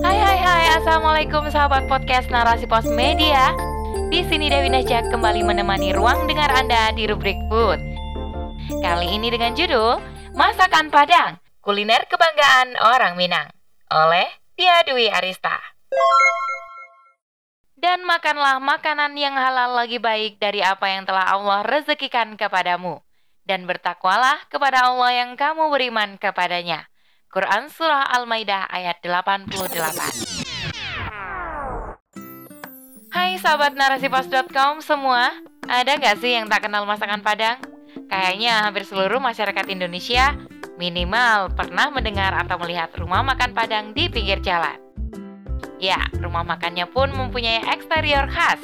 Hai hai hai, Assalamualaikum sahabat podcast Narasi Pos Media. Di sini Dewi Najak kembali menemani ruang dengar Anda di rubrik Food. Kali ini dengan judul Masakan Padang, Kuliner Kebanggaan Orang Minang oleh Tia Dwi Arista. Dan makanlah makanan yang halal lagi baik dari apa yang telah Allah rezekikan kepadamu. Dan bertakwalah kepada Allah yang kamu beriman kepadanya. Quran Surah Al-Maidah ayat 88 Hai sahabat narasipos.com semua Ada nggak sih yang tak kenal masakan Padang? Kayaknya hampir seluruh masyarakat Indonesia minimal pernah mendengar atau melihat rumah makan Padang di pinggir jalan. Ya, rumah makannya pun mempunyai eksterior khas.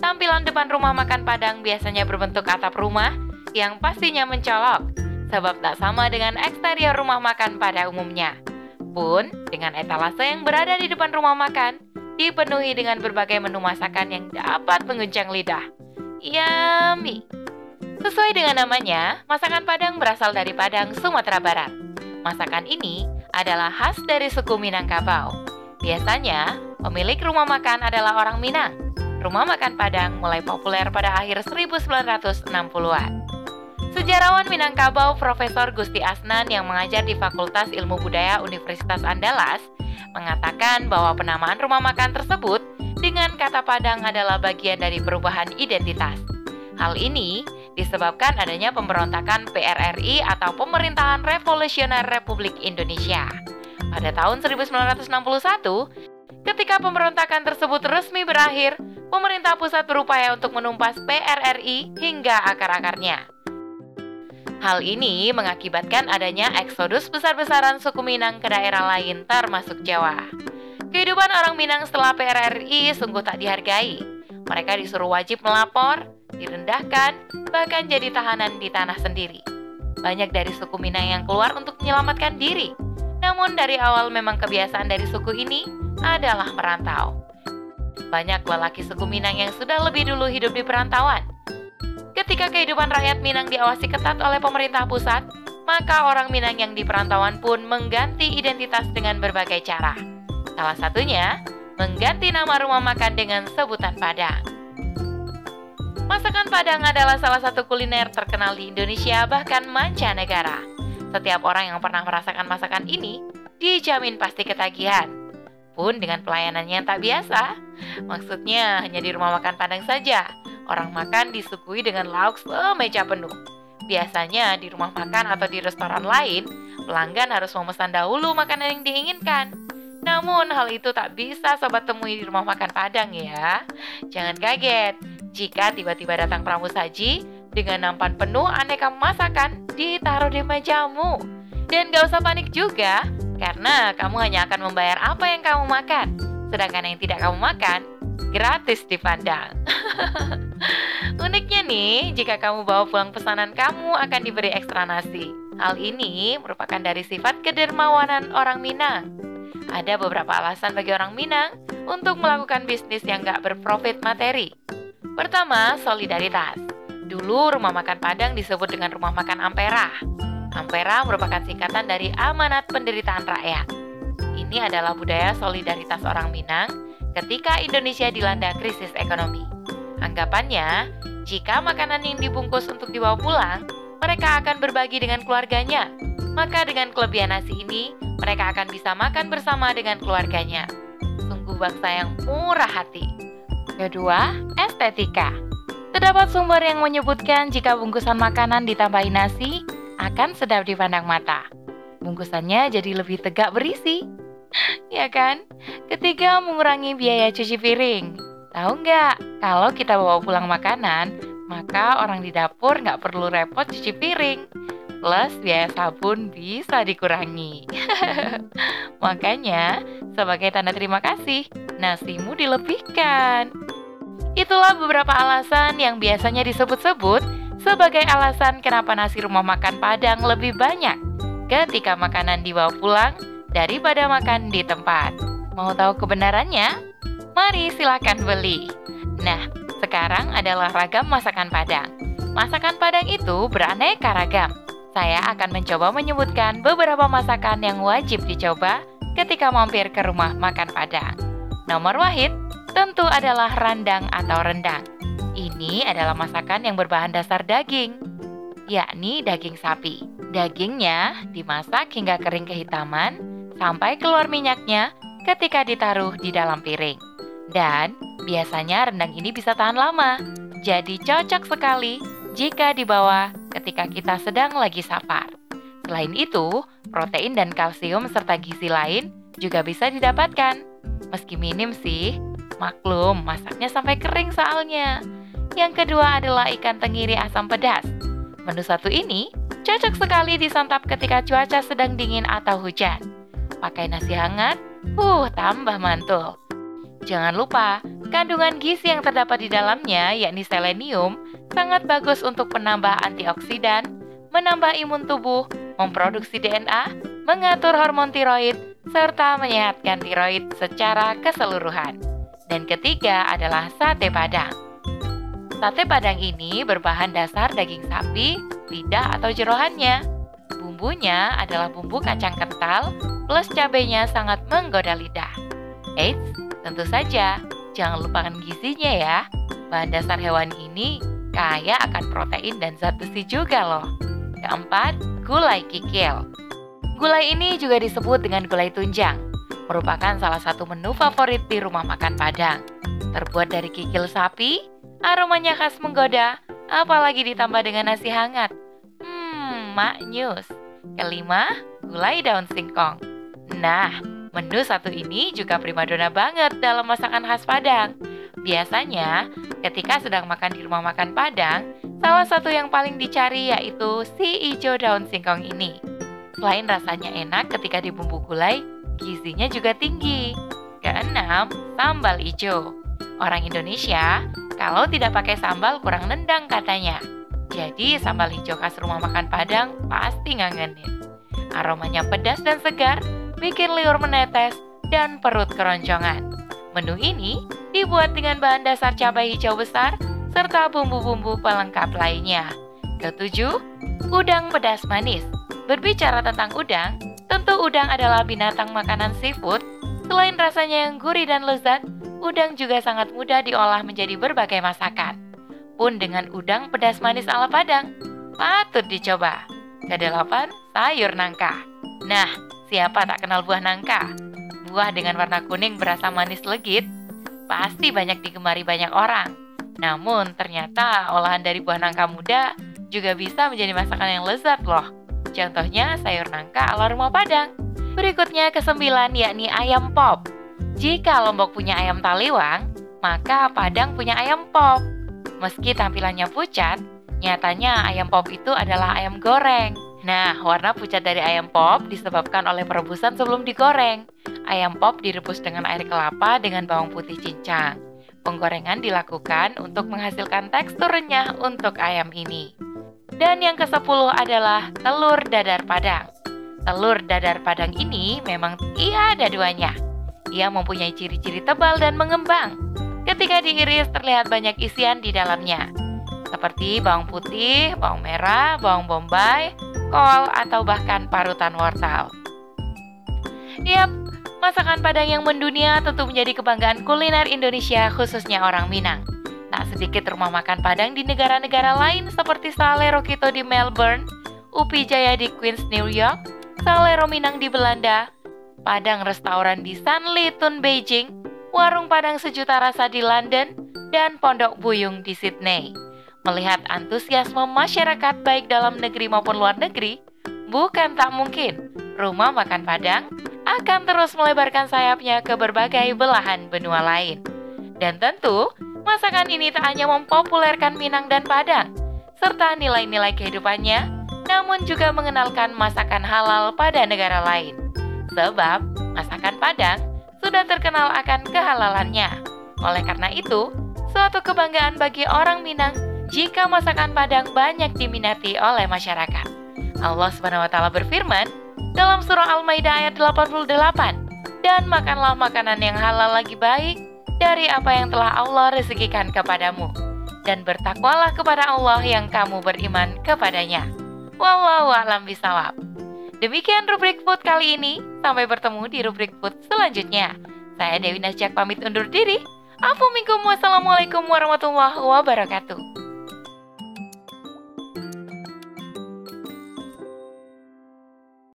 Tampilan depan rumah makan Padang biasanya berbentuk atap rumah yang pastinya mencolok sebab tak sama dengan eksterior rumah makan pada umumnya. Pun, dengan etalase yang berada di depan rumah makan, dipenuhi dengan berbagai menu masakan yang dapat menguncang lidah. Yummy! Sesuai dengan namanya, masakan Padang berasal dari Padang, Sumatera Barat. Masakan ini adalah khas dari suku Minangkabau. Biasanya, pemilik rumah makan adalah orang Minang. Rumah makan Padang mulai populer pada akhir 1960-an. Sejarawan Minangkabau Profesor Gusti Asnan yang mengajar di Fakultas Ilmu Budaya Universitas Andalas mengatakan bahwa penamaan rumah makan tersebut dengan kata Padang adalah bagian dari perubahan identitas. Hal ini disebabkan adanya pemberontakan PRRI atau Pemerintahan Revolusioner Republik Indonesia. Pada tahun 1961, ketika pemberontakan tersebut resmi berakhir, pemerintah pusat berupaya untuk menumpas PRRI hingga akar-akarnya. Hal ini mengakibatkan adanya eksodus besar-besaran suku Minang ke daerah lain termasuk Jawa. Kehidupan orang Minang setelah PRRI sungguh tak dihargai. Mereka disuruh wajib melapor, direndahkan, bahkan jadi tahanan di tanah sendiri. Banyak dari suku Minang yang keluar untuk menyelamatkan diri. Namun dari awal memang kebiasaan dari suku ini adalah merantau. Banyak lelaki suku Minang yang sudah lebih dulu hidup di perantauan Ketika kehidupan rakyat Minang diawasi ketat oleh pemerintah pusat, maka orang Minang yang di perantauan pun mengganti identitas dengan berbagai cara. Salah satunya, mengganti nama rumah makan dengan sebutan Padang. Masakan Padang adalah salah satu kuliner terkenal di Indonesia bahkan mancanegara. Setiap orang yang pernah merasakan masakan ini dijamin pasti ketagihan. Pun dengan pelayanan yang tak biasa. Maksudnya hanya di rumah makan Padang saja, Orang makan disuguhi dengan lauk semeja penuh. Biasanya di rumah makan atau di restoran lain, pelanggan harus memesan dahulu makanan yang diinginkan. Namun hal itu tak bisa sobat temui di rumah makan Padang ya. Jangan kaget jika tiba-tiba datang pramu saji dengan nampan penuh aneka masakan ditaruh di mejamu. Dan gak usah panik juga, karena kamu hanya akan membayar apa yang kamu makan. Sedangkan yang tidak kamu makan, gratis dipandang. Uniknya nih, jika kamu bawa pulang pesanan kamu akan diberi ekstra nasi. Hal ini merupakan dari sifat kedermawanan orang Minang. Ada beberapa alasan bagi orang Minang untuk melakukan bisnis yang gak berprofit materi. Pertama, solidaritas. Dulu rumah makan Padang disebut dengan rumah makan Ampera. Ampera merupakan singkatan dari amanat penderitaan rakyat. Ini adalah budaya solidaritas orang Minang ketika Indonesia dilanda krisis ekonomi. Anggapannya, jika makanan yang dibungkus untuk dibawa pulang, mereka akan berbagi dengan keluarganya. Maka dengan kelebihan nasi ini, mereka akan bisa makan bersama dengan keluarganya. Sungguh bangsa yang murah hati. Kedua, estetika. Terdapat sumber yang menyebutkan jika bungkusan makanan ditambahi nasi, akan sedap dipandang mata. Bungkusannya jadi lebih tegak berisi. Ya kan? Ketiga, mengurangi biaya cuci piring. Tahu nggak, kalau kita bawa pulang makanan, maka orang di dapur nggak perlu repot cuci piring. Plus biaya sabun bisa dikurangi. Makanya, sebagai tanda terima kasih, nasimu dilebihkan. Itulah beberapa alasan yang biasanya disebut-sebut sebagai alasan kenapa nasi rumah makan Padang lebih banyak ketika makanan dibawa pulang daripada makan di tempat. Mau tahu kebenarannya? Mari silakan beli. Nah, sekarang adalah ragam masakan Padang. Masakan Padang itu beraneka ragam. Saya akan mencoba menyebutkan beberapa masakan yang wajib dicoba ketika mampir ke rumah makan Padang. Nomor wahid tentu adalah randang atau rendang. Ini adalah masakan yang berbahan dasar daging, yakni daging sapi. Dagingnya dimasak hingga kering kehitaman sampai keluar minyaknya ketika ditaruh di dalam piring. Dan biasanya rendang ini bisa tahan lama, jadi cocok sekali jika dibawa ketika kita sedang lagi safar. Selain itu, protein dan kalsium serta gizi lain juga bisa didapatkan. Meski minim sih, maklum masaknya sampai kering soalnya. Yang kedua adalah ikan tenggiri asam pedas. Menu satu ini cocok sekali disantap ketika cuaca sedang dingin atau hujan. Pakai nasi hangat, uh, tambah mantul. Jangan lupa, kandungan gizi yang terdapat di dalamnya, yakni selenium, sangat bagus untuk penambah antioksidan, menambah imun tubuh, memproduksi DNA, mengatur hormon tiroid, serta menyehatkan tiroid secara keseluruhan. Dan ketiga adalah sate padang. Sate padang ini berbahan dasar daging sapi, lidah atau jerohannya. Bumbunya adalah bumbu kacang kental plus cabenya sangat menggoda lidah. Eits, tentu saja jangan lupakan gizinya ya. Bahan dasar hewan ini kaya akan protein dan zat besi juga loh. Keempat, gulai kikil. Gulai ini juga disebut dengan gulai tunjang, merupakan salah satu menu favorit di rumah makan Padang. Terbuat dari kikil sapi, Aromanya khas menggoda, apalagi ditambah dengan nasi hangat. Hmm, maknyus. Kelima, gulai daun singkong. Nah, menu satu ini juga primadona banget dalam masakan khas Padang. Biasanya, ketika sedang makan di rumah makan Padang, salah satu yang paling dicari yaitu si ijo daun singkong ini. Selain rasanya enak ketika dibumbu gulai, gizinya juga tinggi. Keenam, sambal ijo. Orang Indonesia kalau tidak pakai sambal kurang nendang katanya. Jadi sambal hijau khas rumah makan Padang pasti ngangenin. Aromanya pedas dan segar, bikin liur menetes, dan perut keroncongan. Menu ini dibuat dengan bahan dasar cabai hijau besar serta bumbu-bumbu pelengkap lainnya. Ketujuh, udang pedas manis. Berbicara tentang udang, tentu udang adalah binatang makanan seafood. Selain rasanya yang gurih dan lezat, udang juga sangat mudah diolah menjadi berbagai masakan. Pun dengan udang pedas manis ala Padang, patut dicoba. Kedelapan, sayur nangka. Nah, siapa tak kenal buah nangka? Buah dengan warna kuning berasa manis legit, pasti banyak digemari banyak orang. Namun, ternyata olahan dari buah nangka muda juga bisa menjadi masakan yang lezat loh. Contohnya sayur nangka ala rumah Padang. Berikutnya kesembilan yakni ayam pop. Jika Lombok punya ayam taliwang, maka Padang punya ayam pop. Meski tampilannya pucat, nyatanya ayam pop itu adalah ayam goreng. Nah, warna pucat dari ayam pop disebabkan oleh perebusan sebelum digoreng. Ayam pop direbus dengan air kelapa dengan bawang putih cincang. Penggorengan dilakukan untuk menghasilkan tekstur renyah untuk ayam ini. Dan yang ke-10 adalah telur dadar padang. Telur dadar padang ini memang tiada duanya ia mempunyai ciri-ciri tebal dan mengembang. Ketika diiris terlihat banyak isian di dalamnya, seperti bawang putih, bawang merah, bawang bombay, kol, atau bahkan parutan wortel. Yap, masakan Padang yang mendunia tentu menjadi kebanggaan kuliner Indonesia khususnya orang Minang. Tak sedikit rumah makan Padang di negara-negara lain seperti Sale Rokito di Melbourne, Upi Jaya di Queens, New York, Sale Minang di Belanda, Padang restoran di Sanlitun, Beijing, warung Padang sejuta rasa di London, dan Pondok Buyung di Sydney. Melihat antusiasme masyarakat baik dalam negeri maupun luar negeri, bukan tak mungkin rumah makan Padang akan terus melebarkan sayapnya ke berbagai belahan benua lain. Dan tentu, masakan ini tak hanya mempopulerkan Minang dan Padang, serta nilai-nilai kehidupannya, namun juga mengenalkan masakan halal pada negara lain. Sebab masakan Padang sudah terkenal akan kehalalannya. Oleh karena itu, suatu kebanggaan bagi orang Minang jika masakan Padang banyak diminati oleh masyarakat. Allah Subhanahu wa taala berfirman dalam surah Al-Maidah ayat 88, "Dan makanlah makanan yang halal lagi baik dari apa yang telah Allah rezekikan kepadamu, dan bertakwalah kepada Allah yang kamu beriman kepadanya." Wallahu a'lam bisawab. Demikian rubrik food kali ini. Sampai bertemu di rubrik food selanjutnya. Saya Dewi Nasjak pamit undur diri. Assalamualaikum warahmatullahi wabarakatuh.